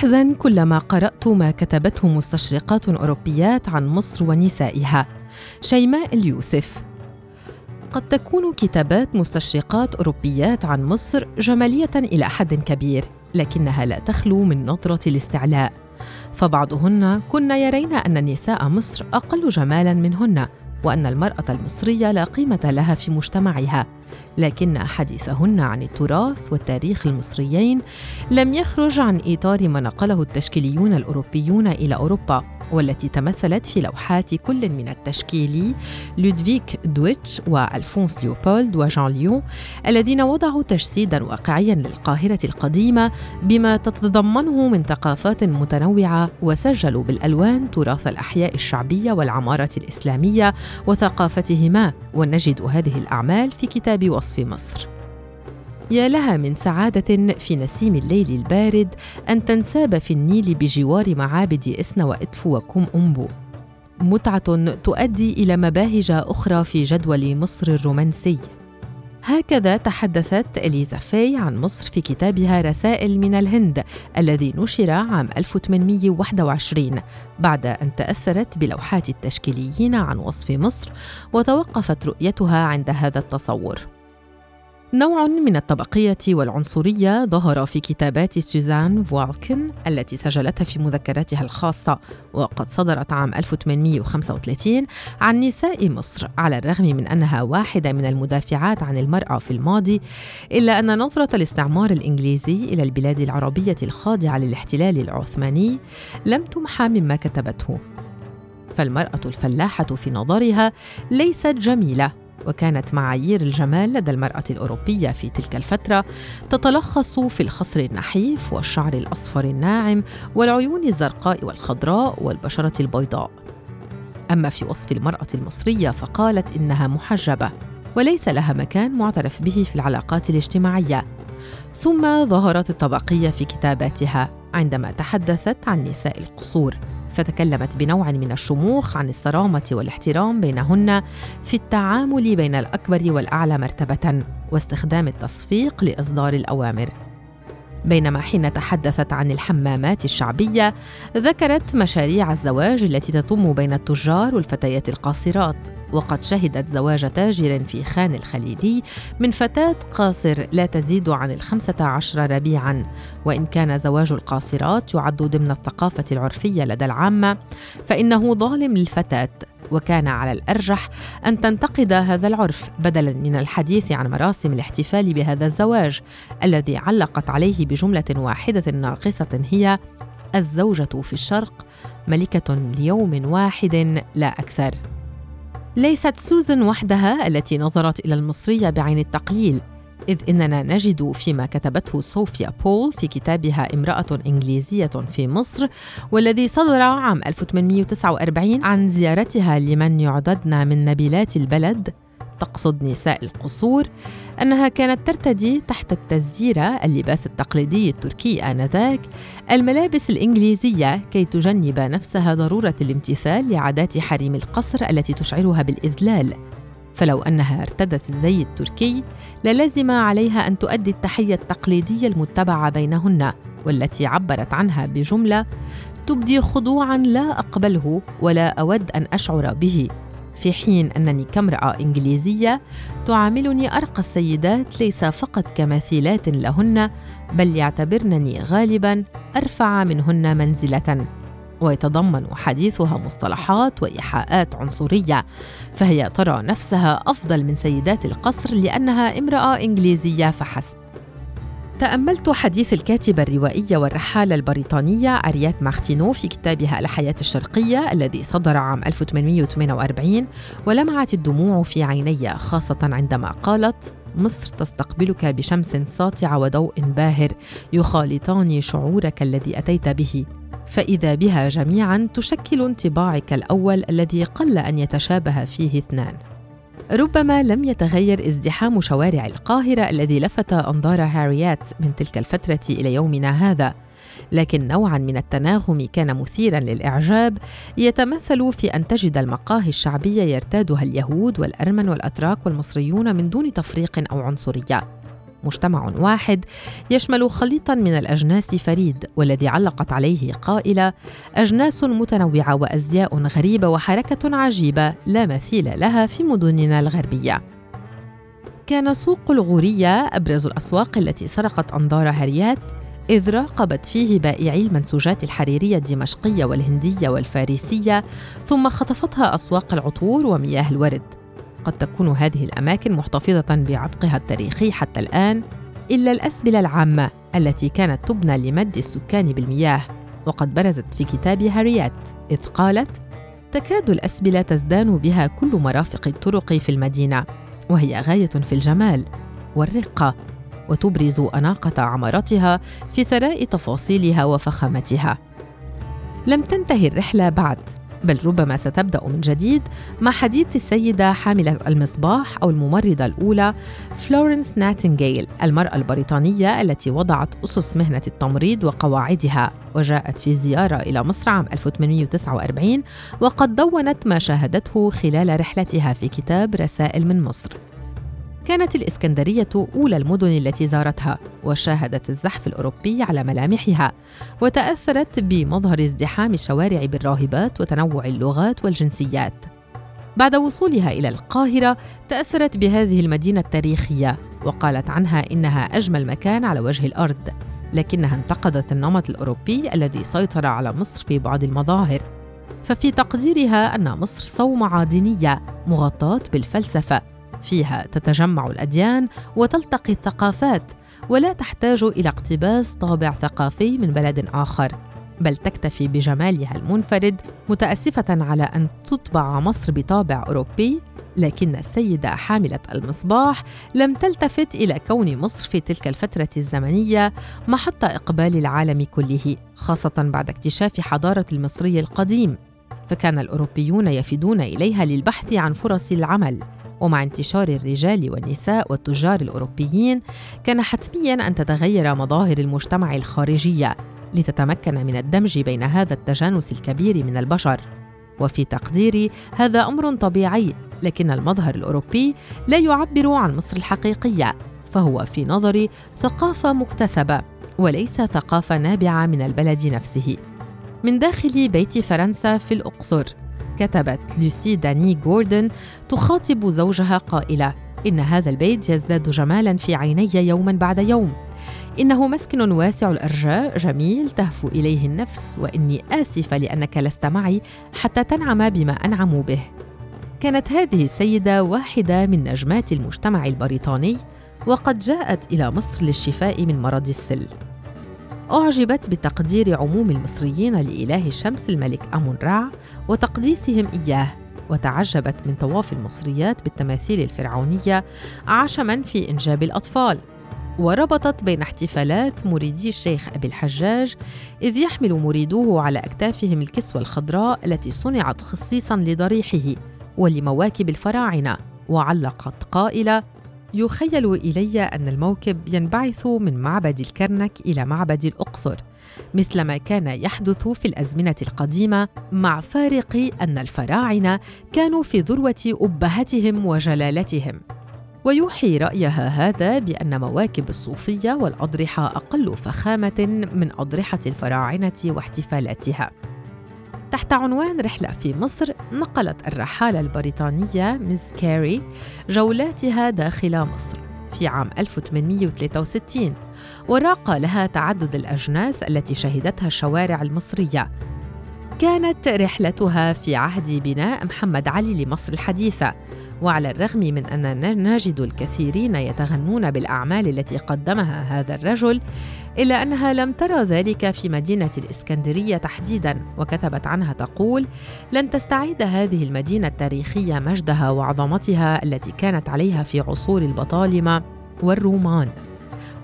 أحزن كلما قرأت ما كتبته مستشرقات أوروبيات عن مصر ونسائها. شيماء اليوسف. قد تكون كتابات مستشرقات أوروبيات عن مصر جمالية إلى حد كبير لكنها لا تخلو من نظرة الاستعلاء. فبعضهن كن يرين أن نساء مصر أقل جمالا منهن. وأن المرأة المصرية لا قيمة لها في مجتمعها لكن حديثهن عن التراث والتاريخ المصريين لم يخرج عن إطار ما نقله التشكيليون الأوروبيون إلى أوروبا. والتي تمثلت في لوحات كل من التشكيلي لودفيك دويتش وألفونس ليوبولد وجان ليون الذين وضعوا تجسيدا واقعيا للقاهرة القديمة بما تتضمنه من ثقافات متنوعة وسجلوا بالألوان تراث الأحياء الشعبية والعمارة الإسلامية وثقافتهما ونجد هذه الأعمال في كتاب وصف مصر. يا لها من سعادة في نسيم الليل البارد أن تنساب في النيل بجوار معابد إسنا وإدفو وكم أمبو. متعة تؤدي إلى مباهج أخرى في جدول مصر الرومانسي. هكذا تحدثت إليزا في عن مصر في كتابها رسائل من الهند الذي نشر عام 1821 بعد أن تأثرت بلوحات التشكيليين عن وصف مصر وتوقفت رؤيتها عند هذا التصور. نوع من الطبقية والعنصرية ظهر في كتابات سوزان فوالكن التي سجلتها في مذكراتها الخاصة وقد صدرت عام 1835 عن نساء مصر على الرغم من أنها واحدة من المدافعات عن المرأة في الماضي إلا أن نظرة الاستعمار الإنجليزي إلى البلاد العربية الخاضعة للاحتلال العثماني لم تمحى مما كتبته. فالمرأة الفلاحة في نظرها ليست جميلة. وكانت معايير الجمال لدى المرأة الأوروبية في تلك الفترة تتلخص في الخصر النحيف والشعر الأصفر الناعم والعيون الزرقاء والخضراء والبشرة البيضاء. أما في وصف المرأة المصرية فقالت إنها محجبة وليس لها مكان معترف به في العلاقات الاجتماعية. ثم ظهرت الطبقية في كتاباتها عندما تحدثت عن نساء القصور فتكلمت بنوع من الشموخ عن الصرامة والاحترام بينهن في التعامل بين الأكبر والأعلى مرتبة واستخدام التصفيق لإصدار الأوامر. بينما حين تحدثت عن الحمامات الشعبية ذكرت مشاريع الزواج التي تتم بين التجار والفتيات القاصرات. وقد شهدت زواج تاجر في خان الخليلي من فتاة قاصر لا تزيد عن الخمسة عشر ربيعا. وإن كان زواج القاصرات يعد ضمن الثقافة العرفية لدى العامة فإنه ظالم للفتاة. وكان على الأرجح أن تنتقد هذا العرف بدلا من الحديث عن مراسم الاحتفال بهذا الزواج الذي علقت عليه بجملة واحدة ناقصة هي الزوجة في الشرق ملكة ليوم واحد لا أكثر. ليست سوزن وحدها التي نظرت إلى المصرية بعين التقليل. إذ إننا نجد فيما كتبته صوفيا بول في كتابها امرأة إنجليزية في مصر والذي صدر عام 1849 عن زيارتها لمن يعددن من نبيلات البلد. تقصد نساء القصور أنها كانت ترتدي تحت التزييرة اللباس التقليدي التركي آنذاك الملابس الإنجليزية كي تجنب نفسها ضرورة الامتثال لعادات حريم القصر التي تشعرها بالإذلال. فلو أنها ارتدت الزي التركي للزم عليها أن تؤدي التحية التقليدية المتبعة بينهن والتي عبرت عنها بجملة تبدي خضوعا لا أقبله ولا أود أن أشعر به. في حين أنني كامرأة إنجليزية تعاملني أرقى السيدات ليس فقط كمثيلات لهن بل يعتبرنني غالبا أرفع منهن منزلة. ويتضمن حديثها مصطلحات وإيحاءات عنصرية فهي ترى نفسها أفضل من سيدات القصر لأنها امرأة إنجليزية فحسب. تأملت حديث الكاتبة الروائية والرحالة البريطانية أريات مارتينو في كتابها الحياة الشرقية الذي صدر عام 1848 ولمعت الدموع في عيني خاصة عندما قالت مصر تستقبلك بشمس ساطعة وضوء باهر يخالطان شعورك الذي أتيت به. فإذا بها جميعا تشكل انطباعك الأول الذي قل أن يتشابه فيه اثنان. ربما لم يتغير ازدحام شوارع القاهرة الذي لفت أنظار هاريات من تلك الفترة إلى يومنا هذا. لكن نوعا من التناغم كان مثيرا للإعجاب يتمثل في أن تجد المقاهي الشعبية يرتادها اليهود والأرمن والأتراك والمصريون من دون تفريق أو عنصرية. مجتمع واحد يشمل خليطا من الأجناس فريد والذي علقت عليه قائلة أجناس متنوعة وأزياء غريبة وحركة عجيبة لا مثيل لها في مدننا الغربية. كان سوق الغورية أبرز الأسواق التي سرقت أنظار هريات إذ راقبت فيه بائعي المنسوجات الحريرية الدمشقية والهندية والفارسية ثم خطفتها أسواق العطور ومياه الورد. قد تكون هذه الأماكن محتفظة بعبقها التاريخي حتى الآن إلا الأسبلة العامة التي كانت تبنى لمد السكان بالمياه. وقد برزت في كتاب هاريات إذ قالت تكاد الأسبلة تزدان بها كل مرافق الطرق في المدينة وهي غاية في الجمال والرقة وتبرز أناقة عمارتها في ثراء تفاصيلها وفخامتها. لم تنتهي الرحلة بعد. بل ربما ستبدأ من جديد مع حديث السيدة حاملة المصباح أو الممرضة الأولى فلورنس ناتنجيل المرأة البريطانية التي وضعت أسس مهنة التمريض وقواعدها. وجاءت في زيارة إلى مصر عام 1849 وقد دونت ما شاهدته خلال رحلتها في كتاب رسائل من مصر. كانت الإسكندرية أولى المدن التي زارتها وشاهدت الزحف الأوروبي على ملامحها وتأثرت بمظهر ازدحام الشوارع بالراهبات وتنوع اللغات والجنسيات. بعد وصولها إلى القاهرة تأثرت بهذه المدينة التاريخية وقالت عنها إنها أجمل مكان على وجه الأرض لكنها انتقدت النمط الأوروبي الذي سيطر على مصر في بعض المظاهر. ففي تقديرها أن مصر صومعة دينية مغطاة بالفلسفة. فيها تتجمع الأديان وتلتقي الثقافات ولا تحتاج إلى اقتباس طابع ثقافي من بلد آخر بل تكتفي بجمالها المنفرد متأسفة على أن تطبع مصر بطابع أوروبي لكن السيدة حاملة المصباح لم تلتفت إلى كون مصر في تلك الفترة الزمنية محط إقبال العالم كله خاصة بعد اكتشاف حضارة المصري القديم. فكان الأوروبيون يفدون إليها للبحث عن فرص العمل. ومع انتشار الرجال والنساء والتجار الأوروبيين كان حتميا أن تتغير مظاهر المجتمع الخارجية لتتمكن من الدمج بين هذا التجانس الكبير من البشر. وفي تقديري هذا أمر طبيعي لكن المظهر الأوروبي لا يعبر عن مصر الحقيقية فهو في نظري ثقافة مكتسبة وليس ثقافة نابعة من البلد نفسه. من داخل بيت فرنسا في الأقصر كتبت لوسي داني جوردن تخاطب زوجها قائلة إن هذا البيت يزداد جمالا في عيني يوما بعد يوم. إنه مسكن واسع الأرجاء جميل تهفو إليه النفس وإني آسفة لأنك لست معي حتى تنعم بما أنعم به. كانت هذه السيدة واحدة من نجمات المجتمع البريطاني وقد جاءت إلى مصر للشفاء من مرض السل. أعجبت بتقدير عموم المصريين لإله الشمس الملك أمون رع وتقديسهم إياه وتعجبت من طواف المصريات بالتماثيل الفرعونية عشما في إنجاب الأطفال. وربطت بين احتفالات مريدي الشيخ أبي الحجاج إذ يحمل مريدوه على أكتافهم الكسوة الخضراء التي صنعت خصيصا لضريحه ولمواكب الفراعنة وعلقت قائلة يخيل إلي أن الموكب ينبعث من معبد الكرنك إلى معبد الأقصر مثل ما كان يحدث في الأزمنة القديمة مع فارق أن الفراعنة كانوا في ذروة أبهتهم وجلالتهم. ويوحي رأيها هذا بأن مواكب الصوفية والأضرحة أقل فخامة من أضرحة الفراعنة واحتفالاتها. تحت عنوان رحلة في مصر نقلت الرحالة البريطانية ميز كاري جولاتها داخل مصر في عام 1863 وراق لها تعدد الأجناس التي شهدتها الشوارع المصرية. كانت رحلتها في عهد بناء محمد علي لمصر الحديثة. وعلى الرغم من أننا نجد الكثيرين يتغنون بالأعمال التي قدمها هذا الرجل إلا أنها لم ترى ذلك في مدينة الإسكندرية تحديداً وكتبت عنها تقول لن تستعيد هذه المدينة التاريخية مجدها وعظمتها التي كانت عليها في عصور البطالمة والرومان.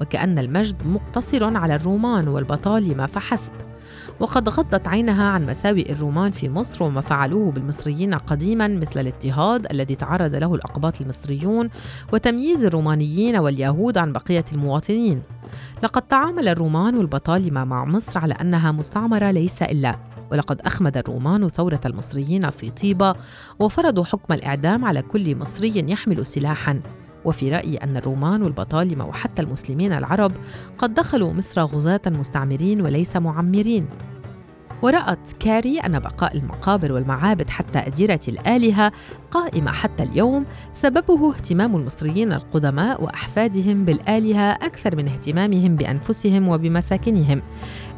وكأن المجد مقتصر على الرومان والبطالمة فحسب. وقد غضت عينها عن مساوئ الرومان في مصر وما فعلوه بالمصريين قديما مثل الاضطهاد الذي تعرض له الأقباط المصريون وتمييز الرومانيين واليهود عن بقية المواطنين. لقد تعامل الرومان والبطالمة مع مصر على أنها مستعمرة ليس إلا. ولقد أخمد الرومان ثورة المصريين في طيبة وفرضوا حكم الإعدام على كل مصري يحمل سلاحا. وفي رأيي أن الرومان والبطالمة وحتى المسلمين العرب قد دخلوا مصر غزاة مستعمرين وليس معمرين. ورأت كاري أن بقاء المقابر والمعابد حتى أديرة الآلهة قائمة حتى اليوم سببه اهتمام المصريين القدماء وأحفادهم بالآلهة أكثر من اهتمامهم بأنفسهم وبمساكنهم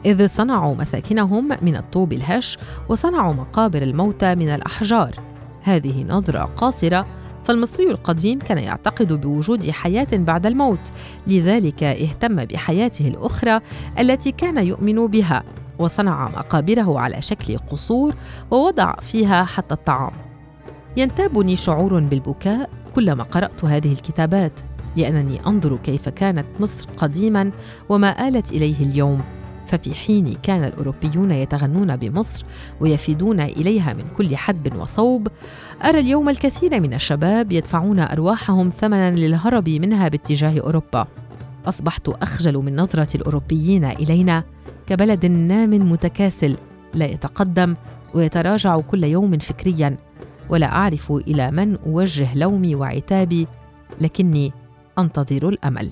إذ صنعوا مساكنهم من الطوب الهش وصنعوا مقابر الموتى من الأحجار. هذه نظرة قاصرة فالمصري القديم كان يعتقد بوجود حياة بعد الموت لذلك اهتم بحياته الأخرى التي كان يؤمن بها وصنع مقابره على شكل قصور ووضع فيها حتى الطعام. ينتابني شعور بالبكاء كلما قرأت هذه الكتابات لأنني أنظر كيف كانت مصر قديما وما آلت إليه اليوم. ففي حين كان الأوروبيون يتغنون بمصر ويفيدون إليها من كل حدب وصوب أرى اليوم الكثير من الشباب يدفعون أرواحهم ثمنا للهرب منها باتجاه أوروبا. أصبحت أخجل من نظرة الأوروبيين إلينا كبلد نام متكاسل لا يتقدم ويتراجع كل يوم فكريا ولا أعرف إلى من أوجه لومي وعتابي لكني أنتظر الأمل.